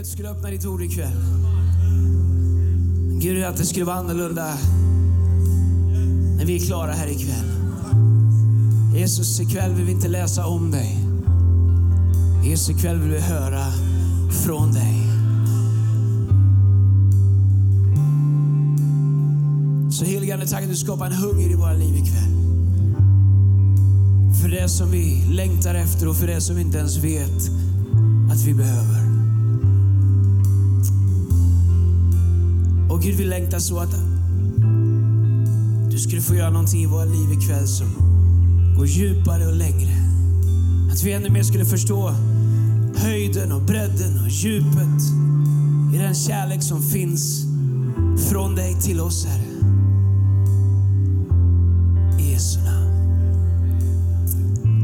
att du skulle öppna ditt ord ikväll. Gud, att det skulle vara annorlunda när vi är klara här ikväll. Jesus, ikväll vill vi inte läsa om dig. Jesus, ikväll vill vi höra från dig. Så heligande, tack att du skapar en hunger i våra liv ikväll. För det som vi längtar efter och för det som vi inte ens vet att vi behöver. Och Gud, vi längtar så att du skulle få göra någonting i våra liv ikväll som går djupare och längre. Att vi ännu mer skulle förstå höjden och bredden och djupet i den kärlek som finns från dig till oss, Herre. I Jesu namn.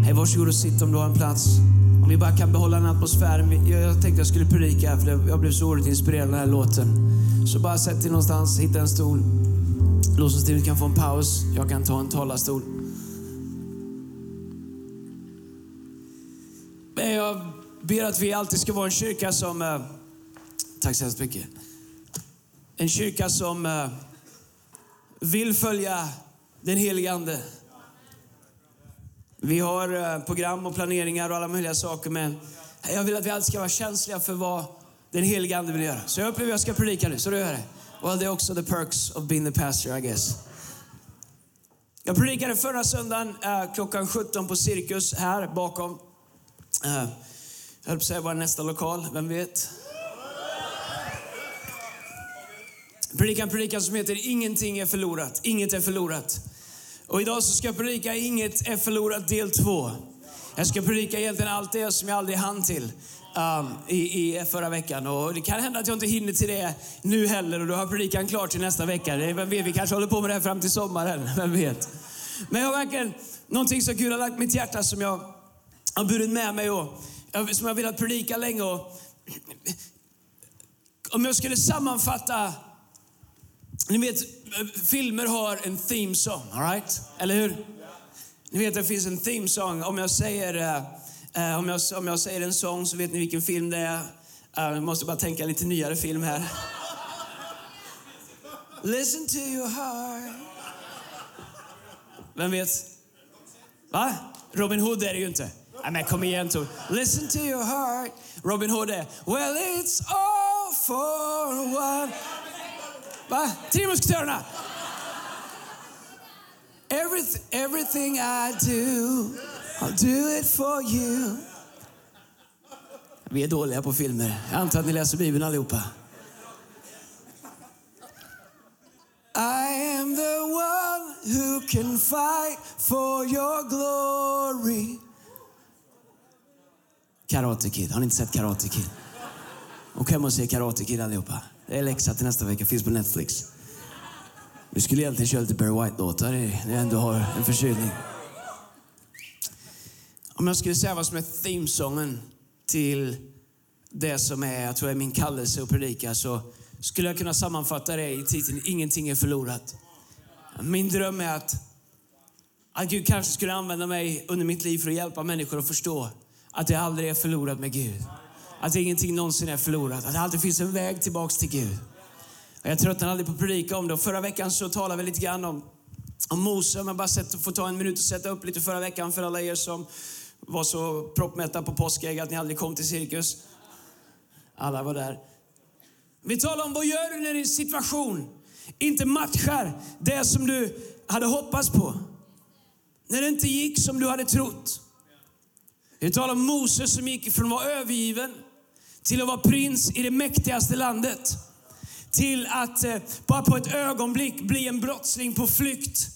Hej, varsågod och sitt om du har en plats. Om vi bara kan behålla den atmosfären. Jag, jag tänkte jag skulle predika för jag blev så oerhört inspirerad av den här låten. Så bara sätt dig någonstans, hitta en stol. Lovsångsteamet kan få en paus. Jag kan ta en talarstol. Men jag ber att vi alltid ska vara en kyrka som... eh, tack så hemskt mycket. En kyrka som eh, vill följa den helige Ande. Vi har eh, program och planeringar och alla möjliga saker, men jag vill att vi alltid ska vara känsliga för vad den helige Ande vill göra. Så jag upplever att jag ska predika nu, så du gör det. Well, det är också the perks of being the pastor, I guess. Jag predikade förra söndagen eh, klockan 17 på Cirkus här bakom. Eh, jag höll på att säga var nästa lokal, vem vet? Predikan predikan som heter Ingenting är förlorat, inget är förlorat. Och idag så ska jag predika Inget är förlorat del 2. Jag ska predika egentligen allt det som jag aldrig hann till um, i, i förra veckan. Och det kan hända att jag inte hinner till det nu heller och då har predikan klar till nästa vecka. Vem vet, vi kanske håller på med det här fram till sommaren, vem vet. Men jag har verkligen någonting som Gud har lagt mitt hjärta som jag har burit med mig och eh, som jag har velat predika länge. Och, om jag skulle sammanfatta ni vet, eh, filmer har en theme song, all right? Eller hur? Ni vet, det finns en theme song. Om jag säger, eh, eh, om jag, om jag säger en sång så vet ni vilken film det är. Eh, jag måste bara tänka lite nyare film här. Listen to your heart. Vem vet? Va? Robin Hood är det ju inte. Nej men kom igen Tor. Listen to your heart. Robin Hood är Well it's all for one. Va? Tre musketörerna. Everyth- everything I do, I'll do it for you. Vi är dåliga på filmer. Jag antar att ni läser Bibeln allihopa. I am the one who can fight for your glory. Karate Kid. Har ni inte sett Karate Kid? Och hem och se Karate Kid allihopa. Det är läxa till nästa vecka. Finns på Netflix. Vi skulle egentligen köra lite Barry White-låtar när jag ändå har en förkylning. Om jag skulle säga vad som är themesången till det som är, jag tror är min kallelse att predika så skulle jag kunna sammanfatta det i titeln Ingenting är förlorat. Min dröm är att, att Gud kanske skulle använda mig under mitt liv för att hjälpa människor att förstå att jag aldrig är förlorad med Gud. Att ingenting någonsin är förlorat. Att det alltid finns en väg tillbaks till Gud. Jag tröttnar aldrig på att predika om det. Och förra veckan så talade vi lite grann om, om Mose. Om jag bara sätter, får ta en minut och sätta upp lite förra veckan för alla er som var så proppmätta på påskägg att ni aldrig kom till cirkus. Alla var där. Vi talar om vad gör du när din situation inte matchar det som du hade hoppats på. När det inte gick som du hade trott. Vi talar om Moses som gick från att vara övergiven till att vara prins i det mäktigaste landet. Till att eh, bara på ett ögonblick bli en brottsling på flykt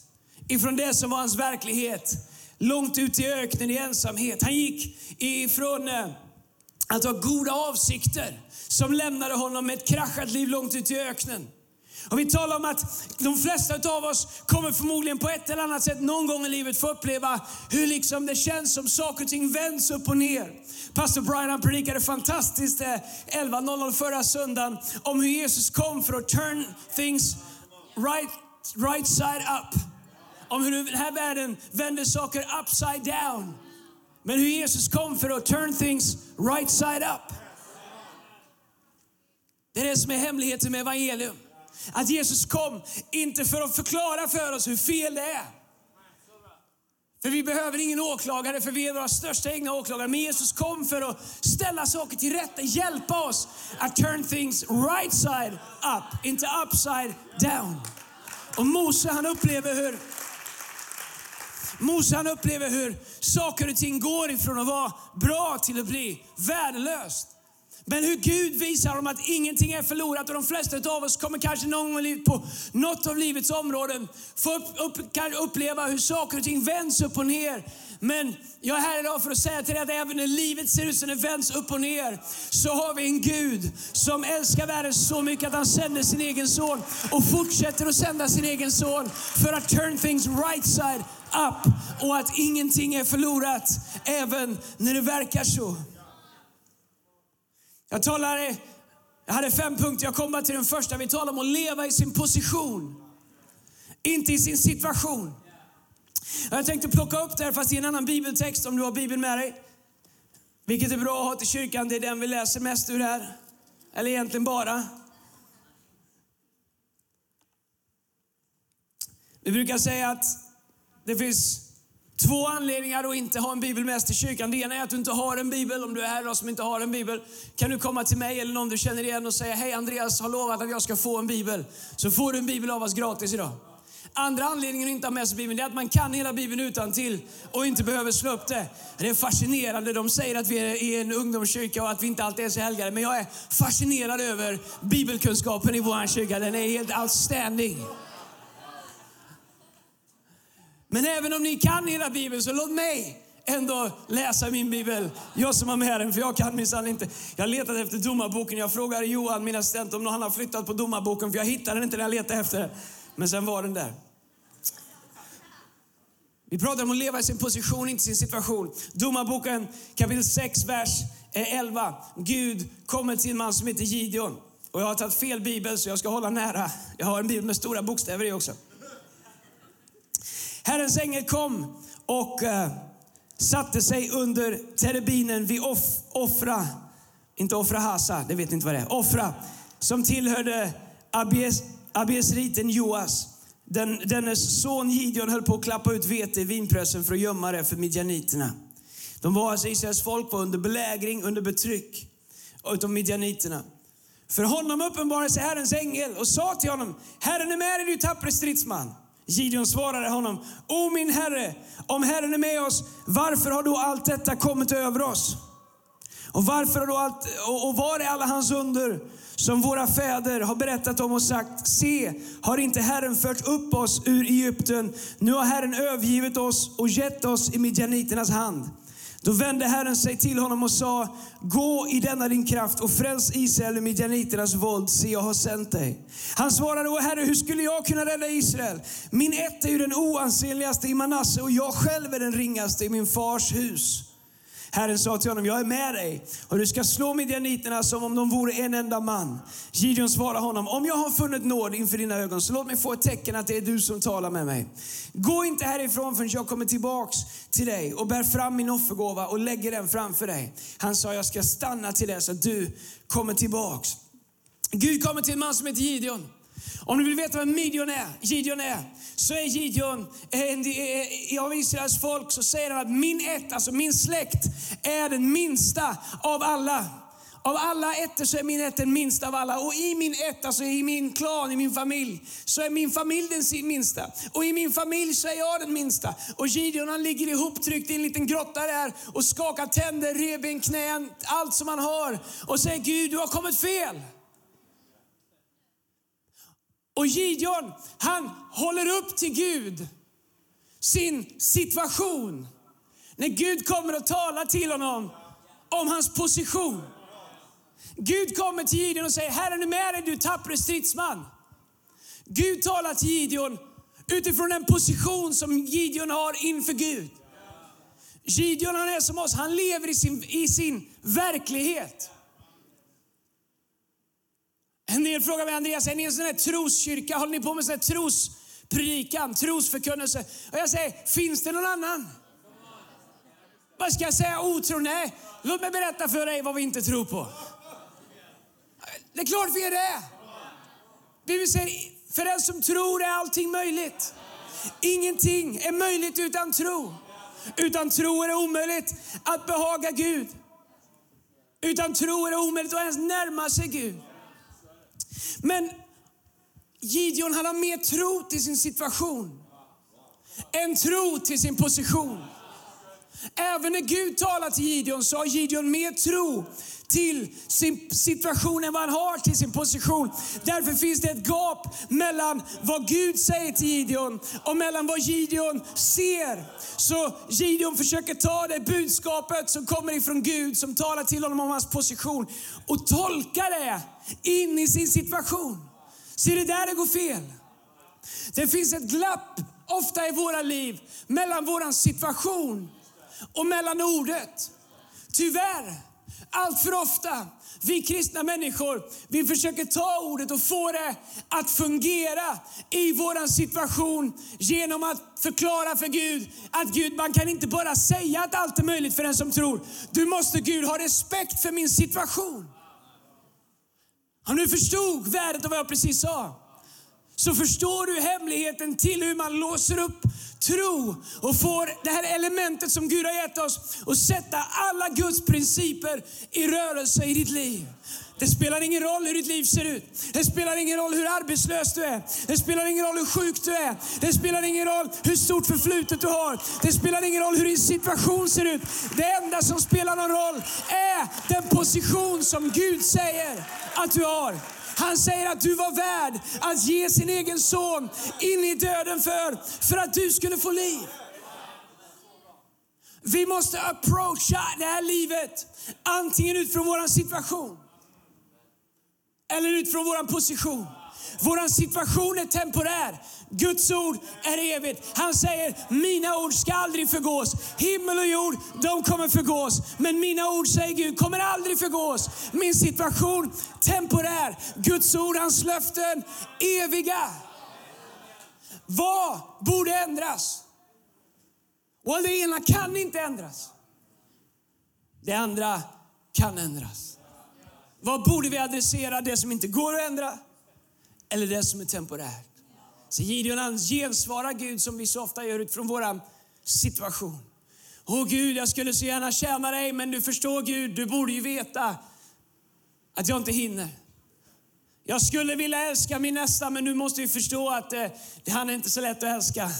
ifrån det som var hans verklighet. Långt ut i öknen i ensamhet. Han gick ifrån eh, att ha goda avsikter som lämnade honom med ett kraschat liv långt ut i öknen. Och vi talar om att de flesta av oss kommer förmodligen på ett eller annat sätt någon gång i livet få uppleva hur liksom det känns som saker och ting vänds upp och ner. Pastor Brian han predikade fantastiskt eh, 11.00 förra söndagen om hur Jesus kom för att turn things right, right side up. Om hur den här världen vänder saker upside down. Men hur Jesus kom för att turn things right side up. Det är det som är hemligheten med evangelium. Att Jesus kom inte för att förklara för oss hur fel det är. För vi behöver ingen åklagare, för vi är våra största egna åklagare. Men Jesus kom för att ställa saker till rätta, hjälpa oss att turn things right side up, inte upside down. Och Mose han upplever hur Mose han upplever hur saker och ting går ifrån att vara bra till att bli värdelöst. Men hur Gud visar dem att ingenting är förlorat och de flesta av oss kommer kanske någon gång på något av livets områden få upp, upp, uppleva hur saker och ting vänds upp och ner. Men jag är här idag för att säga till dig att även när livet ser ut som det vänds upp och ner så har vi en Gud som älskar världen så mycket att han sänder sin egen son och fortsätter att sända sin egen son för att turn things right side up och att ingenting är förlorat även när det verkar så. Jag talade, jag hade fem punkter, jag kommer till den första. Vi talar om att leva i sin position, inte i sin situation. Jag tänkte plocka upp det här fast i en annan bibeltext om du har bibeln med dig. Vilket är bra att ha till kyrkan, det är den vi läser mest ur här. Eller egentligen bara. Vi brukar säga att det finns Två anledningar att inte ha en bibel med sig till kyrkan. Det ena är att du inte har en bibel. Om du är här idag som inte har en bibel kan du komma till mig eller någon du känner igen och säga Hej Andreas har lovat att jag ska få en bibel. Så får du en bibel av oss gratis idag. Andra anledningen att inte ha med sig Bibeln är att man kan hela Bibeln utan till och inte behöver slå upp det. Det är fascinerande. De säger att vi är en ungdomskyrka och att vi inte alltid är så helgade. Men jag är fascinerad över bibelkunskapen i vår kyrka. Den är helt outstanding. Men även om ni kan hela Bibeln, så låt mig ändå läsa min bibel. Jag som har med den, för jag kan minsann inte. Jag letade efter domarboken. Jag frågade Johan, min assistent, om han har flyttat på domarboken, för jag hittade den inte när jag letade efter den. Men sen var den där. Vi pratar om att leva i sin position, inte sin situation. Domarboken kapitel 6, vers eh, 11. Gud kommer till en man som heter Gideon. Och jag har tagit fel bibel, så jag ska hålla nära. Jag har en bibel med stora bokstäver i också. Herrens ängel kom och uh, satte sig under terebinen vid off, Offra, inte Offra Hasa, det vet inte vad det är, Offra, som tillhörde Abies, Abiesriten Joas. Den, dennes son Gideon höll på att klappa ut vete i vinpressen för att gömma det för midjaniterna. De var alltså Israels folk var under belägring, under betryck utav midjaniterna. För honom uppenbarade sig Herrens ängel och sa till honom, Herren är med dig du tappre stridsman. Gideon svarade honom, O min herre, om Herren är med oss, varför har då allt detta kommit över oss? Och, varför har då allt, och, och var är alla hans under som våra fäder har berättat om och sagt, se, har inte Herren fört upp oss ur Egypten? Nu har Herren övergivit oss och gett oss i midjaniternas hand. Då vände Herren sig till honom och sa, gå i denna din kraft och fräls Israel ur midjaniternas våld, se jag har sänt dig. Han svarade, Åh Herre, hur skulle jag kunna rädda Israel? Min ett är ju den oansenligaste i Manasse och jag själv är den ringaste i min fars hus. Herren sa till honom, jag är med dig och du ska slå midjaniterna som om de vore en enda man. Gideon svarade honom, om jag har funnit nåd inför dina ögon så låt mig få ett tecken att det är du som talar med mig. Gå inte härifrån förrän jag kommer tillbaks till dig och bär fram min offergåva och lägger den framför dig. Han sa, jag ska stanna till dess att du kommer tillbaks. Gud kommer till en man som heter Gideon. Om du vill veta vem Gideon är, Gideon är så är Gideon en, av Israels folk så säger han att min ett, alltså min släkt, är den minsta av alla. Av alla ettor så är min ett den minsta av alla. Och i min ett, alltså i min klan, i min familj, så är min familj den minsta. Och i min familj så är jag den minsta. Och Gideon han ligger ihoptryckt i en liten grotta där och skakar tänder, revben, knän, allt som han har. Och säger Gud, du har kommit fel. Och Gideon, han håller upp till Gud sin situation. När Gud kommer och talar till honom om hans position. Gud kommer till Gideon och säger, Herren är med dig du tappre stridsman. Gud talar till Gideon utifrån den position som Gideon har inför Gud. Gideon han är som oss, han lever i sin, i sin verklighet. En del frågar mig, Andreas, är ni en sån här troskyrka? Håller ni på med sån här trospredikan, trosförkunnelse? Och jag säger, finns det någon annan? Vad ska jag säga? Otro? Nej. Låt mig berätta för dig vad vi inte tror på. Det är klart vi är det. Bibeln säger, för den som tror är allting möjligt. Ingenting är möjligt utan tro. Utan tro är det omöjligt att behaga Gud. Utan tro är det omöjligt att ens närma sig Gud. Men Gideon han har mer tro till sin situation än tro till sin position. Även när Gud talar till Gideon så har Gideon mer tro till sin situation än vad han har till sin position. Därför finns det ett gap mellan vad Gud säger till Gideon och mellan vad Gideon ser. Så Gideon försöker ta det budskapet som kommer ifrån Gud, som talar till honom om hans position och tolka det in i sin situation. Ser det är där det går fel. Det finns ett glapp ofta i våra liv mellan vår situation och mellan ordet. Tyvärr, allt för ofta, vi kristna människor, vi försöker ta ordet och få det att fungera i vår situation genom att förklara för Gud att Gud, man kan inte bara säga att allt är möjligt för den som tror. Du måste Gud ha respekt för min situation. Om du förstod värdet av vad jag precis sa, så förstår du hemligheten till hur man låser upp tro och får det här elementet som Gud har gett oss och sätta alla Guds principer i rörelse i ditt liv. Det spelar ingen roll hur ditt liv ser ut. Det spelar ingen roll hur arbetslös du är. Det spelar ingen roll hur sjuk du är. Det spelar ingen roll hur stort förflutet du har. Det spelar ingen roll hur din situation ser ut. Det enda som spelar någon roll är den position som Gud säger att du har. Han säger att du var värd att ge sin egen son in i döden för, för att du skulle få liv. Vi måste approacha det här livet antingen utifrån vår situation eller utifrån vår position. Vår situation är temporär. Guds ord är evigt. Han säger, mina ord ska aldrig förgås. Himmel och jord, de kommer förgås. Men mina ord, säger Gud, kommer aldrig förgås. Min situation, temporär. Guds ord, hans löften, eviga. Vad borde ändras? Och det ena kan inte ändras. Det andra kan ändras. Vad borde vi adressera? Det som inte går att ändra eller det som är temporärt? Så Gideon han gensvarar Gud som vi så ofta gör utifrån vår situation. Åh Gud, jag skulle så gärna tjäna dig, men du förstår Gud, du borde ju veta att jag inte hinner. Jag skulle vilja älska min nästa, men du måste ju förstå att eh, det han är inte så lätt att älska.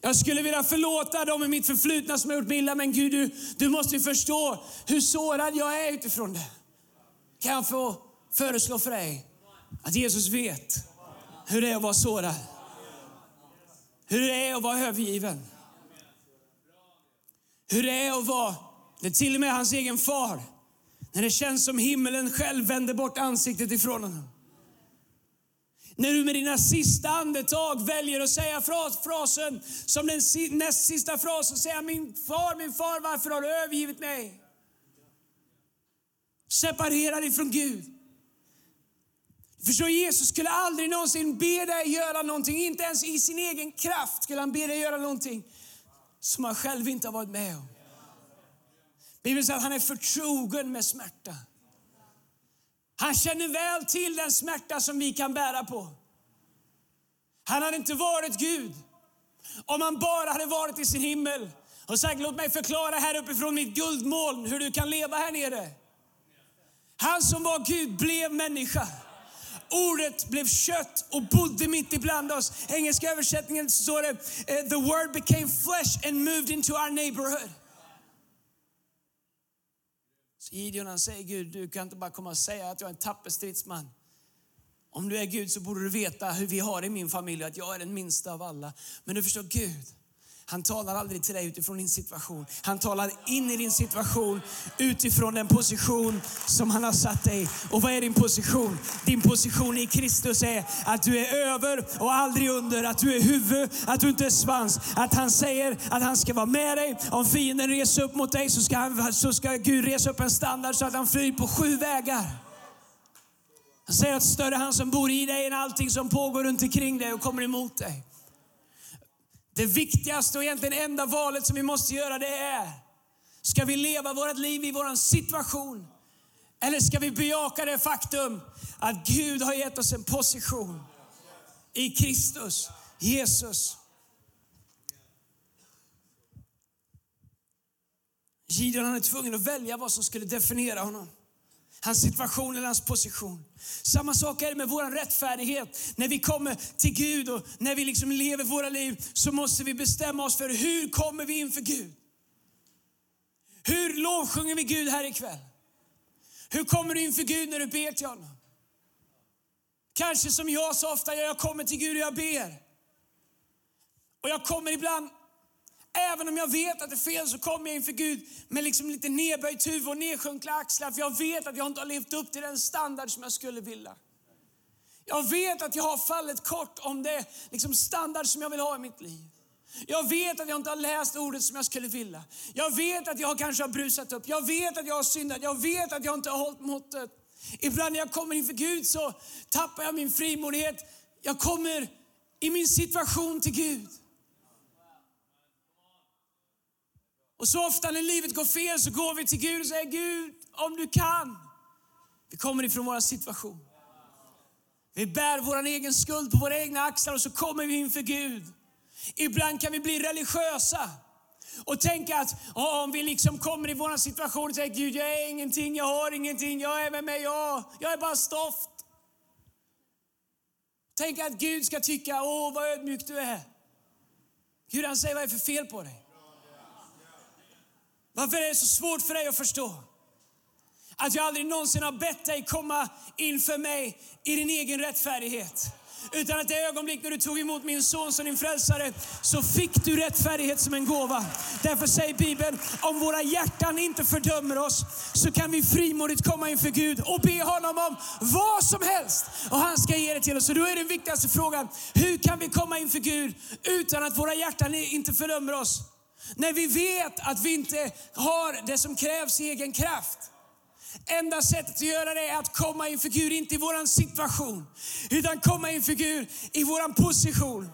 Jag skulle vilja förlåta dem i mitt förflutna som har gjort mig illa, men Gud, du, du måste ju förstå hur sårad jag är utifrån det. Kan jag få föreslå för dig att Jesus vet hur det är att vara sårad. Hur det är att vara övergiven. Hur det är att vara, när till och med hans egen far, när det känns som himmelen själv vänder bort ansiktet ifrån honom. När du med dina sista andetag väljer att säga frasen som den näst sista frasen, säga min far, min far, varför har du övergivit mig? Separerad ifrån Gud. Förstår Jesus skulle aldrig någonsin be dig göra någonting, inte ens i sin egen kraft skulle han be dig göra någonting som han själv inte har varit med om. Bibeln säger att han är förtrogen med smärta. Han känner väl till den smärta som vi kan bära på. Han hade inte varit Gud om han bara hade varit i sin himmel och sagt låt mig förklara här uppifrån mitt guldmoln hur du kan leva här nere. Han som var Gud blev människa. Ordet blev kött och bodde mitt ibland oss. Engelska översättningen står det, eh, the word became flesh and moved into our neighborhood. Så Gideon han säger Gud, du kan inte bara komma och säga att jag är en tapper stridsman. Om du är Gud så borde du veta hur vi har det i min familj, att jag är den minsta av alla. Men du förstår Gud, han talar aldrig till dig utifrån din situation. Han talar in i din situation utifrån den position som han har satt dig. Och vad är din position? Din position i Kristus är att du är över och aldrig under. Att du är huvud, att du inte är svans. Att han säger att han ska vara med dig. Om fienden reser upp mot dig så ska, han, så ska Gud resa upp en standard så att han flyr på sju vägar. Han säger att större han som bor i dig än allting som pågår runt omkring dig och kommer emot dig. Det viktigaste och egentligen enda valet som vi måste göra det är, ska vi leva vårt liv i vår situation? Eller ska vi bejaka det faktum att Gud har gett oss en position i Kristus, Jesus. Gideon han är tvungen att välja vad som skulle definiera honom hans situation eller hans position. Samma sak är det med vår rättfärdighet. När vi kommer till Gud och när vi liksom lever våra liv så måste vi bestämma oss för hur kommer vi inför Gud? Hur lovsjunger vi Gud här ikväll? Hur kommer du inför Gud när du ber till honom? Kanske som jag så ofta gör, jag kommer till Gud och jag ber. Och jag kommer ibland Även om jag vet att det är fel så kommer jag inför Gud med liksom lite nedböjt huvud och nedsjunkna axlar. För jag vet att jag inte har levt upp till den standard som jag skulle vilja. Jag vet att jag har fallit kort om det liksom standard som jag vill ha i mitt liv. Jag vet att jag inte har läst ordet som jag skulle vilja. Jag vet att jag kanske har brusat upp. Jag vet att jag har syndat. Jag vet att jag inte har hållit måttet. Ibland när jag kommer inför Gud så tappar jag min frimodighet. Jag kommer i min situation till Gud. Och så ofta när livet går fel så går vi till Gud och säger Gud, om du kan. Vi kommer ifrån vår situation. Vi bär vår egen skuld på våra egna axlar och så kommer vi inför Gud. Ibland kan vi bli religiösa och tänka att oh, om vi liksom kommer i vår situation och säger Gud, jag är ingenting, jag har ingenting, jag är med mig, jag, jag är bara stoft. Tänk att Gud ska tycka, åh vad ödmjuk du är. Gud han säger, vad är det för fel på dig? Varför är det så svårt för dig att förstå? Att jag aldrig någonsin har bett dig komma inför mig i din egen rättfärdighet. Utan att det ögonblick när du tog emot min son som din frälsare så fick du rättfärdighet som en gåva. Därför säger Bibeln, om våra hjärtan inte fördömer oss så kan vi frimodigt komma inför Gud och be honom om vad som helst. Och han ska ge det till oss. Och då är den viktigaste frågan, hur kan vi komma inför Gud utan att våra hjärtan inte fördömer oss? När vi vet att vi inte har det som krävs i egen kraft. Enda sättet att göra det är att komma inför Gud, inte i vår situation, utan komma inför Gud i vår position.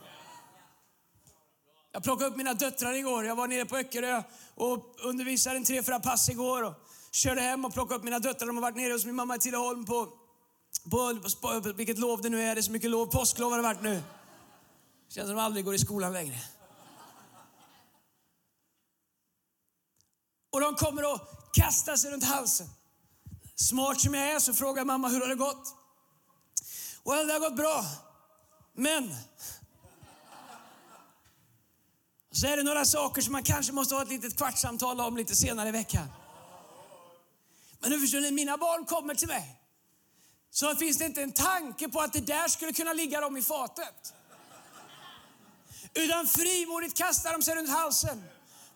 Jag plockade upp mina döttrar igår. Jag var nere på Öckerö och undervisade en tre, fyra pass igår. Och körde hem och plockade upp mina döttrar. De har varit nere hos min mamma i Tidaholm på, på, på, på vilket lov det nu är. Det är så mycket lov. Påsklov har det varit nu. Känns som de aldrig går i skolan längre. Och de kommer att kasta sig runt halsen. Smart som jag är så frågar mamma hur har det gått? Well, det har gått bra. Men så är det några saker som man kanske måste ha ett litet kvartssamtal om lite senare i veckan. Men nu förstår ni, mina barn kommer till mig. Så finns det inte en tanke på att det där skulle kunna ligga dem i fatet. Utan frimodigt kastar de sig runt halsen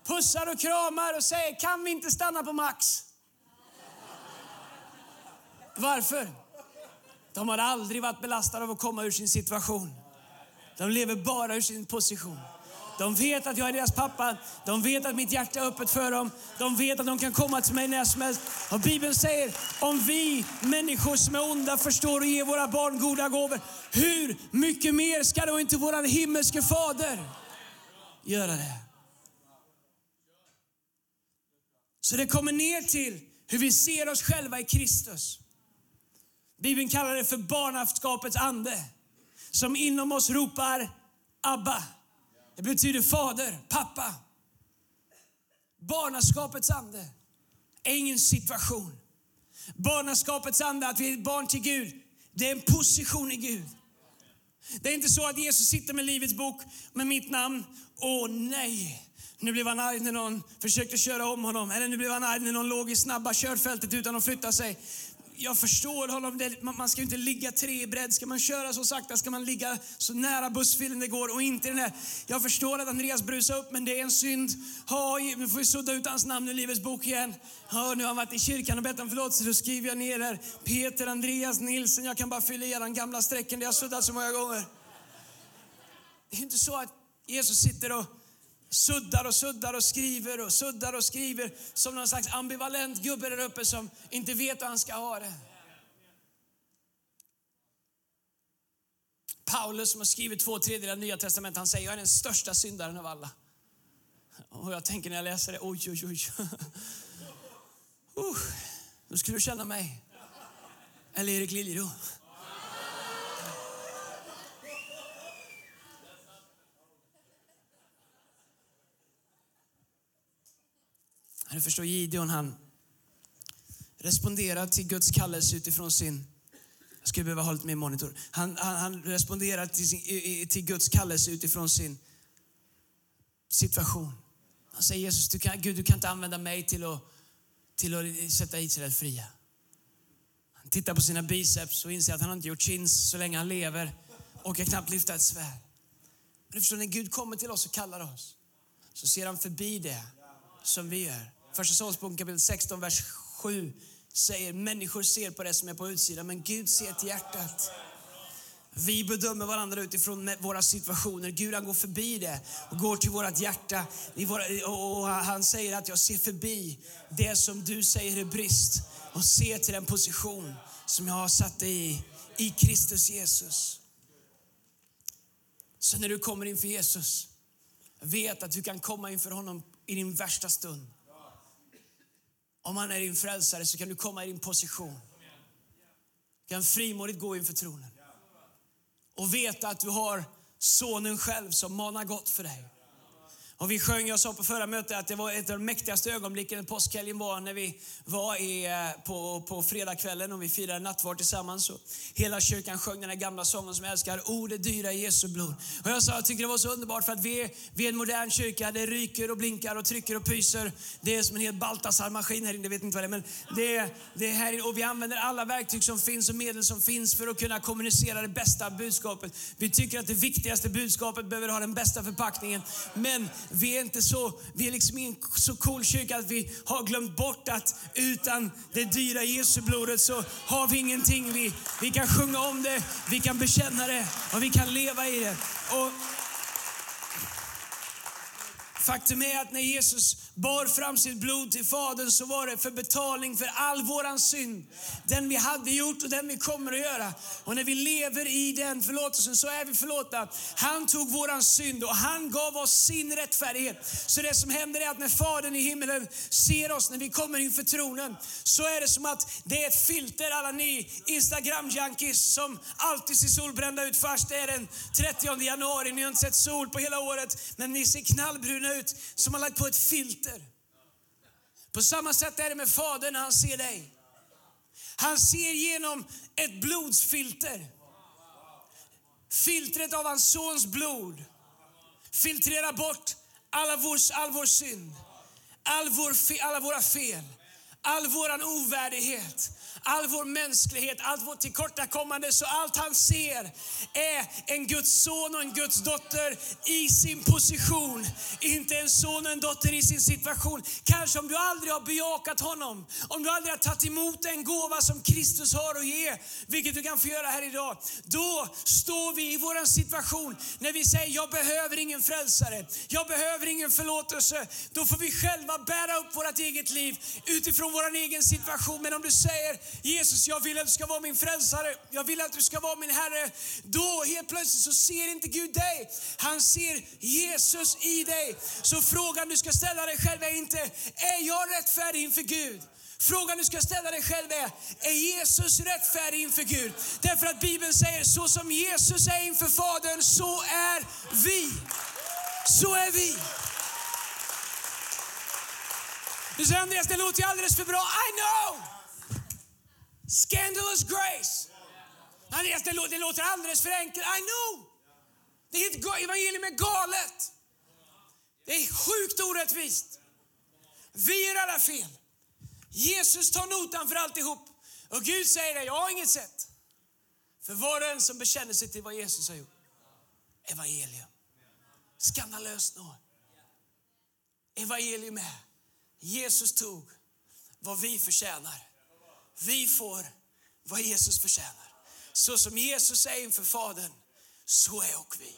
pussar och kramar och säger, kan vi inte stanna på Max? Varför? De har aldrig varit belastade av att komma ur sin situation. De lever bara ur sin position. De vet att jag är deras pappa. De vet att mitt hjärta är öppet för dem. De vet att de kan komma till mig när som helst. Och Bibeln säger, om vi människor som är onda förstår att ge våra barn goda gåvor, hur mycket mer ska då inte vår himmelske fader göra det? Så det kommer ner till hur vi ser oss själva i Kristus. Bibeln kallar det för barnaskapets ande som inom oss ropar Abba. Det betyder fader, pappa. Barnaskapets ande är ingen situation. Barnaskapets ande, att vi är barn till Gud, det är en position i Gud. Det är inte så att Jesus sitter med Livets bok med mitt namn. Åh nej, nu blev han arg när någon försökte köra om honom. Eller nu blev han arg när någon låg i snabba körfältet utan att flytta sig. jag förstår honom. Man, ska ju inte ligga tre i bredd. Ska man köra så sakta ska man ligga så nära bussfilen det går och inte den här. Jag förstår att Andreas brusar upp, men det är en synd. Ha, nu får vi sudda ut hans namn i Livets bok igen. Ja, nu har han varit i kyrkan och bett om förlåtelse. Då skriver jag ner här. Peter, Andreas, Nilsen. Jag kan bara fylla i den gamla strecken Det har suddat så många gånger. Det är inte så att Jesus sitter och suddar och suddar och skriver och suddar och skriver som någon slags ambivalent gubbe där uppe som inte vet hur han ska ha det. Paulus som har skrivit två tredjedelar av Nya Testamentet, han säger jag är den största syndaren av alla. Och jag tänker när jag läser det, oj, oj, oj. Uh, då skulle du känna mig. Eller Erik Liljeroth. Du förstår, Gideon han responderar till Guds kallelse utifrån sin jag skulle behöva ha lite mer monitor. Han, han, han responderar till, sin, till Guds kallelse utifrån sin situation. Han säger Jesus, du kan, Gud du kan inte använda mig till att, till att sätta Israel fria. Han tittar på sina biceps och inser att han inte gjort chins så länge han lever och kan knappt lyfta ett svärd. Men du förstår, när Gud kommer till oss och kallar oss så ser han förbi det som vi gör. Första Samuelsboken kapitel 16, vers 7 säger människor ser på det som är på utsidan, men Gud ser till hjärtat. Vi bedömer varandra utifrån våra situationer. Gud han går förbi det och går till vårt hjärta. Och han säger att jag ser förbi det som du säger är brist och ser till den position som jag har satt dig i, i Kristus Jesus. Så när du kommer inför Jesus, vet att du kan komma inför honom i din värsta stund. Om han är din frälsare så kan du komma i din position. Du kan frimodigt gå inför tronen. Och veta att du har sonen själv som manar gott för dig. Och vi sjöng, jag sa på förra mötet att det var ett av de mäktigaste ögonblicken påskhelgen var när vi var i, eh, på, på fredagskvällen och vi firade nattvard tillsammans. Och hela kyrkan sjöng den här gamla sången som jag älskar, O oh, det dyra Jesu blod. Och jag sa, jag tycker det var så underbart för att vi vi är en modern kyrka, det ryker och blinkar och trycker och pyser. Det är som en hel Baltasar-maskin här inne, jag vet inte vad det är, men det det är här inne. Och vi använder alla verktyg som finns och medel som finns för att kunna kommunicera det bästa budskapet. Vi tycker att det viktigaste budskapet behöver ha den bästa förpackningen. Men vi är inte så, vi är liksom en så cool kyrka att vi har glömt bort att utan det dyra Jesu blodet så har vi ingenting. Vi, vi kan sjunga om det, vi kan bekänna det och vi kan leva i det. Och Faktum är att när Jesus bar fram sitt blod till Fadern så var det för betalning för all våran synd. Den vi hade gjort och den vi kommer att göra. Och när vi lever i den förlåtelsen så är vi förlåtna. Han tog våran synd och han gav oss sin rättfärdighet. Så det som händer är att när Fadern i himmelen ser oss när vi kommer inför tronen så är det som att det är ett filter alla ni Instagram-junkies som alltid ser solbrända ut först. Det är den 30 januari, ni har inte sett sol på hela året men ni ser knallbruna ut som har lagt på ett filter. På samma sätt är det med Fadern när han ser dig. Han ser genom ett blodsfilter. Filtret av hans sons blod filtrerar bort alla vår, all vår synd, all vår, alla våra fel, all vår ovärdighet, all vår mänsklighet, allt vårt tillkortakommande. Så allt han ser är en Guds son och en Guds dotter i sin position. Inte en son och en dotter i sin situation. Kanske om du aldrig har bejakat honom, om du aldrig har tagit emot den gåva som Kristus har att ge, vilket du kan få göra här idag. Då står vi i vår situation när vi säger, jag behöver ingen frälsare, jag behöver ingen förlåtelse. Då får vi själva bära upp vårt eget liv utifrån vår egen situation. Men om du säger, Jesus, jag vill att du ska vara min frälsare. Jag vill att du ska vara min Herre. Då helt plötsligt så ser inte Gud dig. Han ser Jesus i dig. Så frågan du ska ställa dig själv är inte, är jag rättfärdig inför Gud? Frågan du ska ställa dig själv är, är Jesus rättfärdig inför Gud? Därför att Bibeln säger, så som Jesus är inför Fadern, så är vi. Så är vi. Du säger Andreas, det låter ju alldeles för bra. I know! Scandalous grace. Andreas, det, det låter alldeles för enkelt. I know. Det är ett evangelium är galet. Det är sjukt orättvist. Vi gör alla fel. Jesus tar notan för alltihop. Och Gud säger det, jag har inget sätt. För var och en som bekänner sig till vad Jesus har gjort. Evangelium. Skandalöst nåd. Evangelium är, Jesus tog vad vi förtjänar. Vi får vad Jesus förtjänar. Så som Jesus är inför Fadern, så är och vi.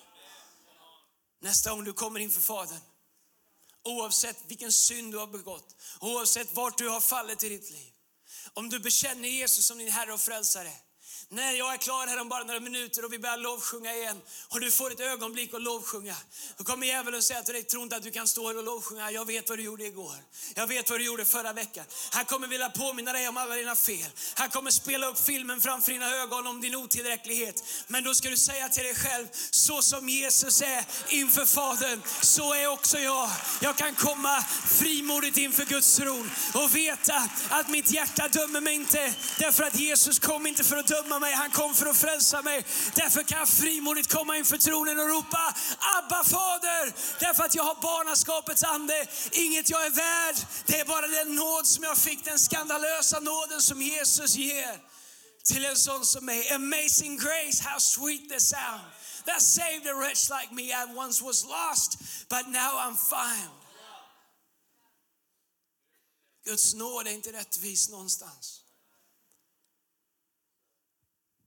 Nästa gång du kommer inför Fadern, oavsett vilken synd du har begått, oavsett vart du har fallit i ditt liv. Om du bekänner Jesus som din Herre och Frälsare, när jag är klar här om bara några minuter och vi börjar lovsjunga igen och du får ett ögonblick att lovsjunga. Då kommer djävulen säga till dig, tro inte att du kan stå här och lovsjunga. Jag vet vad du gjorde igår. Jag vet vad du gjorde förra veckan. Han kommer vilja påminna dig om alla dina fel. Han kommer spela upp filmen framför dina ögon om din otillräcklighet. Men då ska du säga till dig själv, så som Jesus är inför Fadern, så är också jag. Jag kan komma frimodigt inför Guds tron och veta att mitt hjärta dömer mig inte. Därför att Jesus kom inte för att döma mig, han kom för att frälsa mig. Därför kan jag frimodigt komma inför tronen och ropa Abba fader, därför att jag har barnaskapets ande. Inget jag är värd, det är bara den nåd som jag fick, den skandalösa nåden som Jesus ger till en sån som mig. Amazing grace, how sweet the sound that saved a wretch like me. I once was lost, but now I'm found. Guds nåd är inte rättvis någonstans.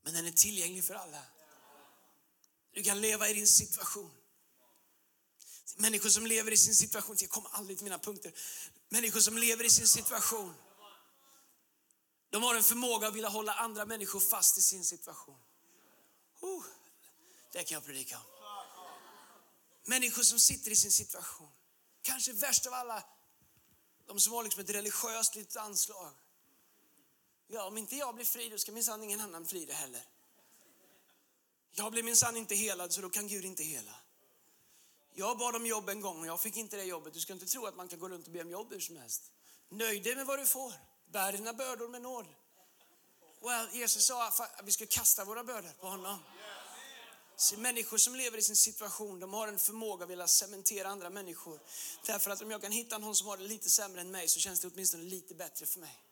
Men den är tillgänglig för alla. Du kan leva i din situation. Människor som lever i sin situation, jag kommer aldrig till mina punkter. Människor som lever i sin situation. De har en förmåga att vilja hålla andra människor fast i sin situation. Oh, det kan jag predika om. Människor som sitter i sin situation. Kanske värst av alla, de som har liksom ett religiöst litet anslag. Ja, om inte jag blir fri, då ska minsann ingen annan bli det heller. Jag blev minsann inte helad, så då kan Gud inte hela. Jag bad om jobb en gång och jag fick inte det jobbet. Du ska inte tro att man kan gå runt och be om jobb hur som helst. Nöj dig med vad du får. Bär dina bördor med nåd. Well, Jesus sa att vi ska kasta våra bördor på honom. Så människor som lever i sin situation, de har en förmåga att vilja cementera andra människor. Därför att om jag kan hitta någon som har det lite sämre än mig så känns det åtminstone lite bättre för mig.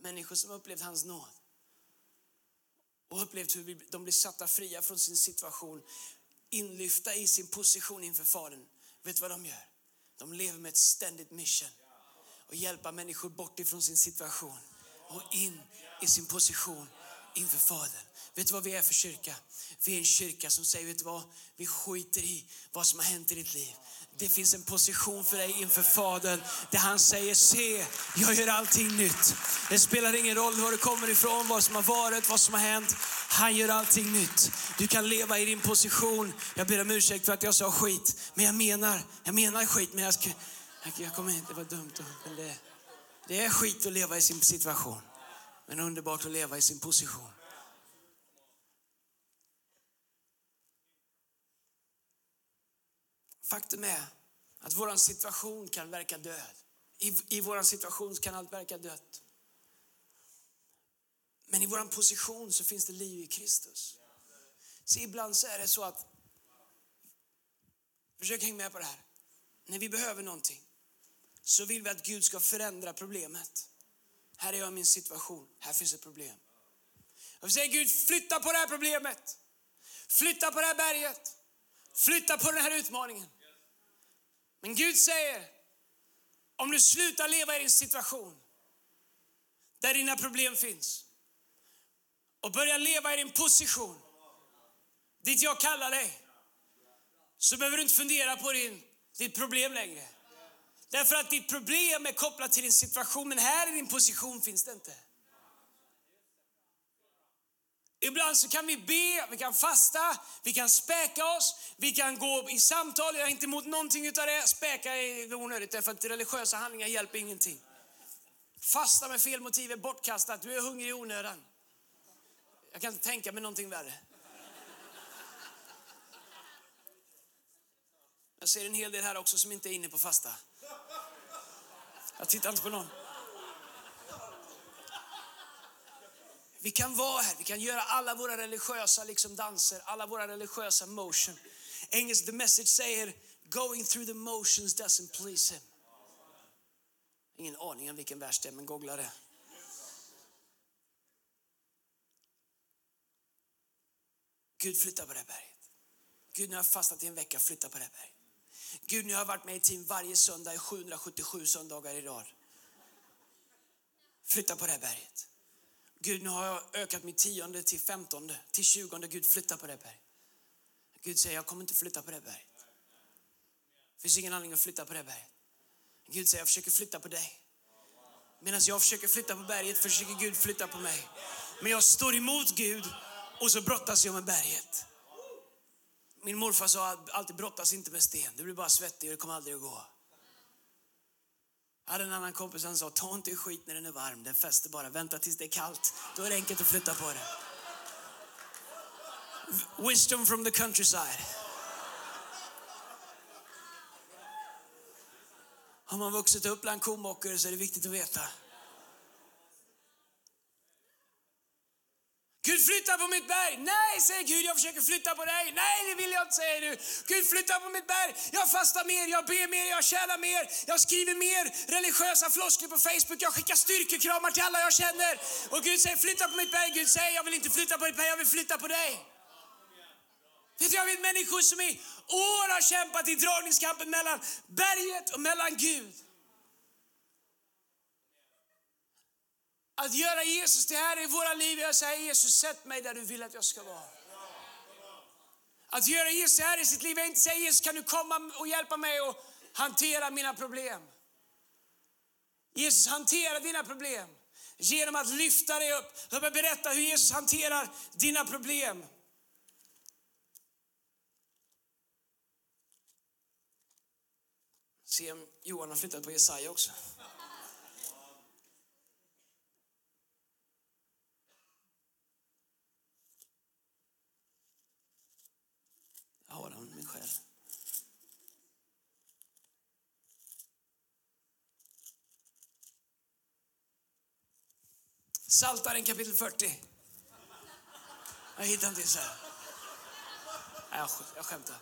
Människor som upplevt hans nåd och upplevt hur de blir satta fria från sin situation, inlyfta i sin position inför Fadern. Vet du vad de gör? De lever med ett ständigt mission och hjälpa människor bort ifrån sin situation och in i sin position inför Fadern. Vet du vad vi är för kyrka? Vi är en kyrka som säger, vet du vad? Vi skiter i vad som har hänt i ditt liv. Det finns en position för dig inför Fadern där han säger, se, jag gör allting nytt. Det spelar ingen roll var du kommer ifrån, vad som har varit, vad som har hänt. Han gör allting nytt. Du kan leva i din position. Jag ber om ursäkt för att jag sa skit, men jag menar, jag menar skit, men jag ska, jag kommer inte, det var dumt. Men det, det är skit att leva i sin situation, men underbart att leva i sin position. Faktum är att vår situation kan verka död. I, i vår situation kan allt verka dött. Men i vår position så finns det liv i Kristus. Så ibland så är det så att, försök hänga med på det här. När vi behöver någonting så vill vi att Gud ska förändra problemet. Här är jag i min situation, här finns ett problem. Jag vi säger Gud, flytta på det här problemet. Flytta på det här berget. Flytta på den här utmaningen. Men Gud säger, om du slutar leva i din situation där dina problem finns och börjar leva i din position dit jag kallar dig så behöver du inte fundera på din, ditt problem längre. Därför att ditt problem är kopplat till din situation, men här i din position finns det inte. Ibland så kan vi be, vi kan fasta, vi kan späka oss, vi kan gå i samtal. Jag är inte emot någonting utav det. Späka är onödigt därför att religiösa handlingar hjälper ingenting. Fasta med fel motiv är bortkastat. Du är hungrig i onödan. Jag kan inte tänka mig någonting värre. Jag ser en hel del här också som inte är inne på fasta. Jag tittar inte på någon. Vi kan vara här, vi kan göra alla våra religiösa liksom danser, alla våra religiösa motion. Engelsk The Message säger going through the motions doesn't please him. Ingen aning om vilken vers det är, men googla det. Gud flyttar på det här berget. Gud, nu har jag fastnat i en vecka, flytta på det här berget. Gud nu har jag varit med i team varje söndag i 777 söndagar i rad. Flytta på det här berget. Gud nu har jag ökat mitt tionde till femtonde, till tjugonde. Gud flytta på det här berget. Gud säger jag kommer inte flytta på det här berget. Det finns ingen anledning att flytta på det här berget. Gud säger jag försöker flytta på dig. Medan jag försöker flytta på berget försöker Gud flytta på mig. Men jag står emot Gud och så brottas jag med berget. Min morfar sa alltid brottas inte med sten, du blir bara svettig och det kommer aldrig att gå. Jag hade en annan kompis som sa, ta inte skit när den är varm, den fäster bara, vänta tills det är kallt. Då är det enkelt att flytta på det. Wisdom from the countryside. Har man vuxit upp bland komockor så är det viktigt att veta. Gud flytta på mitt berg. Nej, säger Gud, jag försöker flytta på dig. Nej, det vill jag inte, säger du. Gud flytta på mitt berg. Jag fastar mer, jag ber mer, jag tjänar mer. Jag skriver mer religiösa floskler på Facebook. Jag skickar styrkekramar till alla jag känner. Och Gud säger flytta på mitt berg. Gud säger jag vill inte flytta på ditt berg, jag vill flytta på dig. Vet du, jag vet människor som i år har kämpat i dragningskampen mellan berget och mellan Gud. Att göra Jesus till Herre i våra liv jag säger säga Jesus, sätt mig där du vill att jag ska vara. Att göra Jesus till Herre i sitt liv är inte säga Jesus, kan du komma och hjälpa mig att hantera mina problem? Jesus, hanterar dina problem genom att lyfta dig upp. Låt mig berätta hur Jesus hanterar dina problem. Se om Johan har flyttat på Jesaja också. Jag har han min själ. Saltaren kapitel 40. Jag hittar inte så här. Nej, jag, jag skämtar.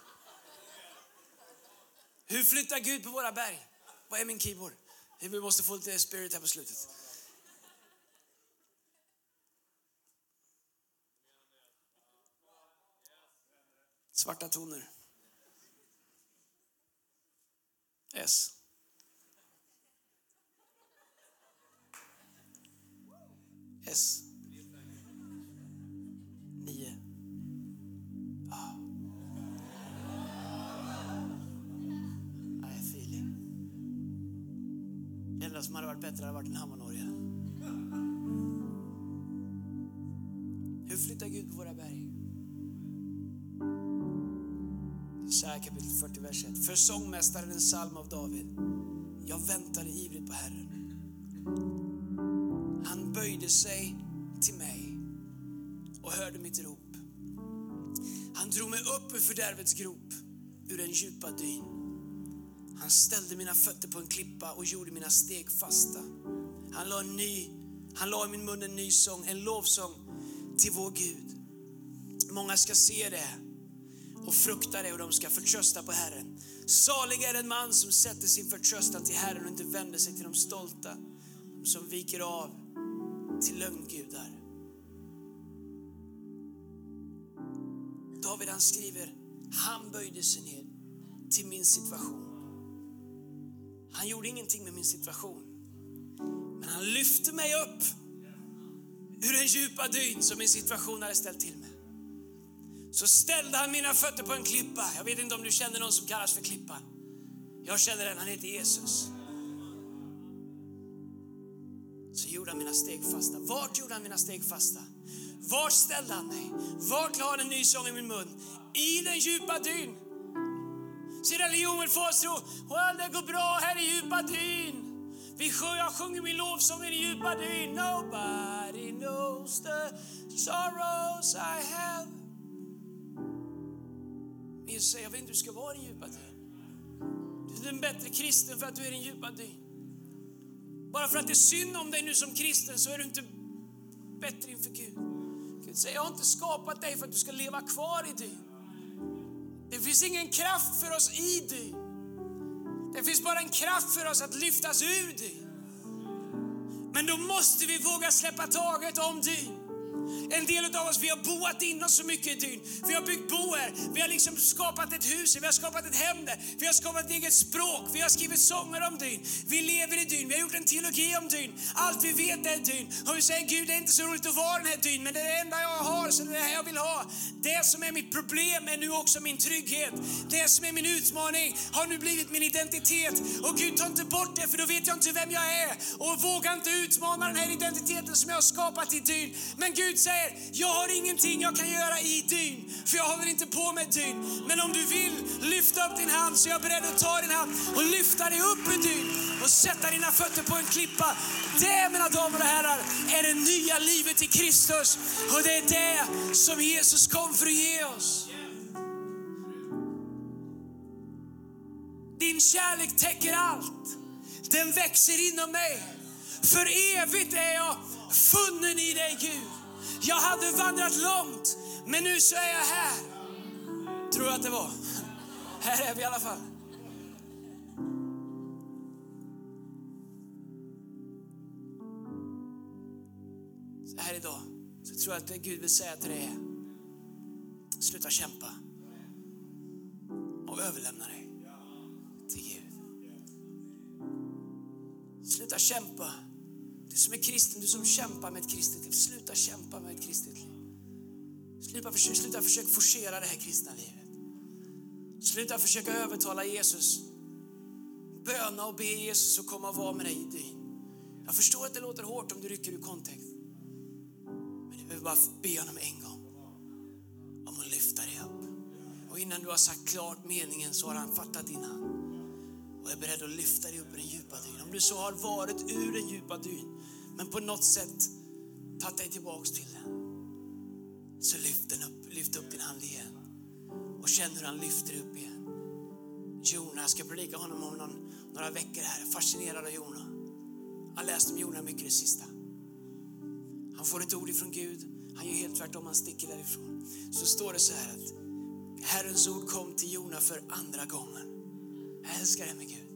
Hur flyttar Gud på våra berg? Vad är min keyboard? Vi måste få lite spirit här på slutet. Svarta toner. S. S. Nio. Ah. I feeling. Det enda som hade varit bättre hade varit en hammarnorgel. Sångmästaren en psalm av David. Jag väntade ivrigt på Herren. Han böjde sig till mig och hörde mitt rop. Han drog mig upp ur fördärvets grop, ur den djupa dyn. Han ställde mina fötter på en klippa och gjorde mina steg fasta. Han la, en ny, han la i min mun en ny sång, en lovsång till vår Gud. Många ska se det och frukta det och de ska förtrösta på Herren. Salig är den man som sätter sin förtröstan till Herren och inte vänder sig till de stolta, som viker av till lögngudar. David han skriver, han böjde sig ner till min situation. Han gjorde ingenting med min situation. Men han lyfte mig upp ur den djupa dyn som min situation hade ställt till med. Så ställde han mina fötter på en klippa. Jag vet inte om du känner någon som kallas för klippan. Jag känner den, han heter Jesus. Så gjorde han mina steg fasta. Vart gjorde han mina steg fasta? Vart ställde han mig? Vart la han en ny sång i min mun? I den djupa dyn. Så religion vill få oss tro, well, det går bra här i djupa dyn. Vi sjung, jag sjunger min lovsång i den djupa dyn. Nobody knows the sorrows I have. Jesus säger, jag vet inte hur du ska vara i din djupa dyn. Du är en bättre kristen för att du är i din djupa dyn. Bara för att det är synd om dig nu som kristen så är du inte bättre inför Gud. Gud säger, jag har inte skapat dig för att du ska leva kvar i dyn. Det finns ingen kraft för oss i dyn. Det finns bara en kraft för oss att lyftas ur dyn. Men då måste vi våga släppa taget om dyn. En del av oss, vi har boat in oss så mycket i dyn. Vi har byggt boer, vi har liksom skapat ett hus, vi har skapat ett hem där. Vi har skapat ett eget språk, vi har skrivit sånger om dyn. Vi lever i dyn, vi har gjort en teologi om dyn. Allt vi vet är dyn. Och vi säger, Gud det är inte så roligt att vara den här dyn, men det är det enda jag har, så det är det här jag vill ha. Det som är mitt problem är nu också min trygghet. Det som är min utmaning har nu blivit min identitet. Och Gud, ta inte bort det, för då vet jag inte vem jag är. Och våga inte utmana den här identiteten som jag har skapat i dyn. Men Gud säger, jag har ingenting jag kan göra i dyn, för jag håller inte på med dyn. Men om du vill lyfta upp din hand så är jag beredd att ta din hand och lyfta dig upp ur dyn och sätta dina fötter på en klippa. Det, mina damer och herrar, är det nya livet i Kristus. Och det är det som Jesus kom för att ge oss. Din kärlek täcker allt. Den växer inom mig. För evigt är jag funnen i dig Gud. Jag hade vandrat långt, men nu så är jag här. Tror jag att det var. Här är vi i alla fall. Så här idag så tror jag att det Gud vill säga till dig är sluta kämpa och överlämna dig till Gud. Sluta kämpa. Du som är kristen, du som kämpar med ett kristet liv, sluta kämpa Sluta, försöka, sluta försöka forcera det här kristna livet. Sluta försöka övertala Jesus. Böna och be Jesus att komma och vara med dig i dyn. Jag förstår att det låter hårt om du rycker ur kontext. Men du behöver bara be honom en gång om att lyfta dig upp. Och innan du har sagt klart meningen så har han fattat din hand och är beredd att lyfta dig upp ur den djupa dyn. Om du så har varit ur den djupa dyn men på något sätt tagit dig tillbaks till den. Så lyft, den upp, lyft upp din hand igen och känn hur han lyfter upp igen. Jona, jag ska predika honom om någon, några veckor här. Fascinerad av Jona. Han har läst om Jona mycket det sista. Han får ett ord ifrån Gud. Han gör helt tvärtom, han sticker därifrån. Så står det så här att Herrens ord kom till Jona för andra gången. Jag älskar det med Gud.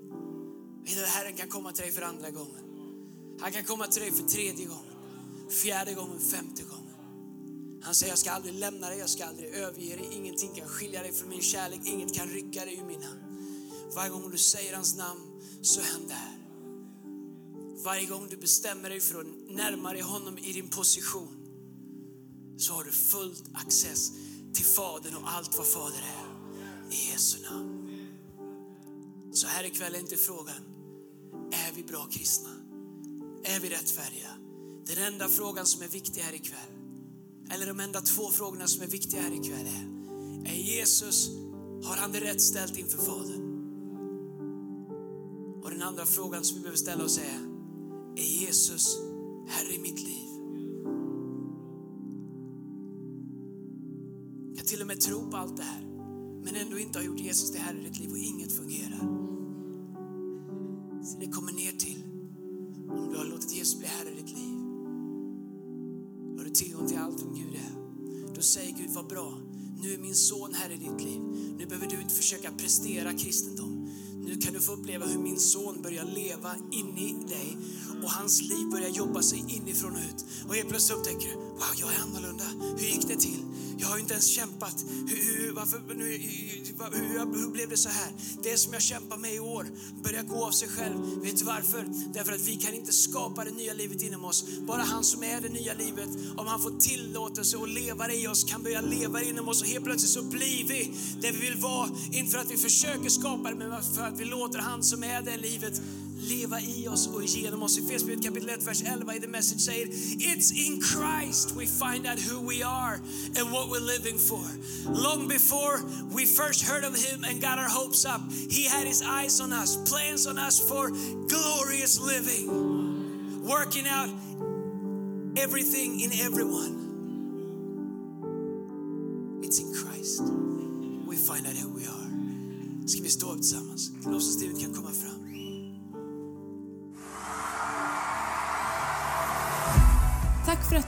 Vet du, Herren kan komma till dig för andra gången. Han kan komma till dig för tredje gången, fjärde gången, femte gången. Han säger, jag ska aldrig lämna dig, jag ska aldrig överge dig. Ingenting kan skilja dig från min kärlek, inget kan rycka dig ur min hand. Varje gång du säger hans namn så händer det här. Varje gång du bestämmer dig för att närma dig honom i din position så har du fullt access till Fadern och allt vad Fader är. I Jesu namn. Så här ikväll är inte frågan, är vi bra kristna? Är vi rättfärdiga? Den enda frågan som är viktig här ikväll, eller de enda två frågorna som är viktiga här ikväll är, är Jesus, har han det rätt ställt inför Fadern? Och den andra frågan som vi behöver ställa oss är, är Jesus Herre i mitt liv? Jag till och med tro på allt det här, men ändå inte har gjort Jesus till Herre i ditt liv och inget fungerar. Vad bra. Nu är min son här i ditt liv. Nu behöver du inte försöka prestera kristendom. Nu kan du få uppleva hur min son börjar leva inne i dig och hans liv börjar jobba sig inifrån och ut. Och helt plötsligt upptäcker du, wow, jag är annorlunda. Hur gick det till? Jag har ju inte ens kämpat. Hur, hur, varför, nu, hur, hur blev det så här? Det som jag kämpar med i år börjar gå av sig själv. Vet du varför? Därför att vi kan inte skapa det nya livet inom oss. Bara han som är det nya livet, om han får tillåtelse att leva det i oss, kan börja leva inom oss och helt plötsligt så blir vi det vi vill vara. Inte för att vi försöker skapa det, men för att vi låter han som är det livet leva i oss och genom oss. I Efesierbrevet kapitel 1, vers 11 i The Message säger It's in Christ we find out who we are and what we're living for. Long before we first heard of him and got our hopes up, he had his eyes on us, plans on us for glorious living, working out everything in everyone. It's in Christ we find out who we are. Ska vi stå upp tillsammans? Lovsångsteamet kan komma fram.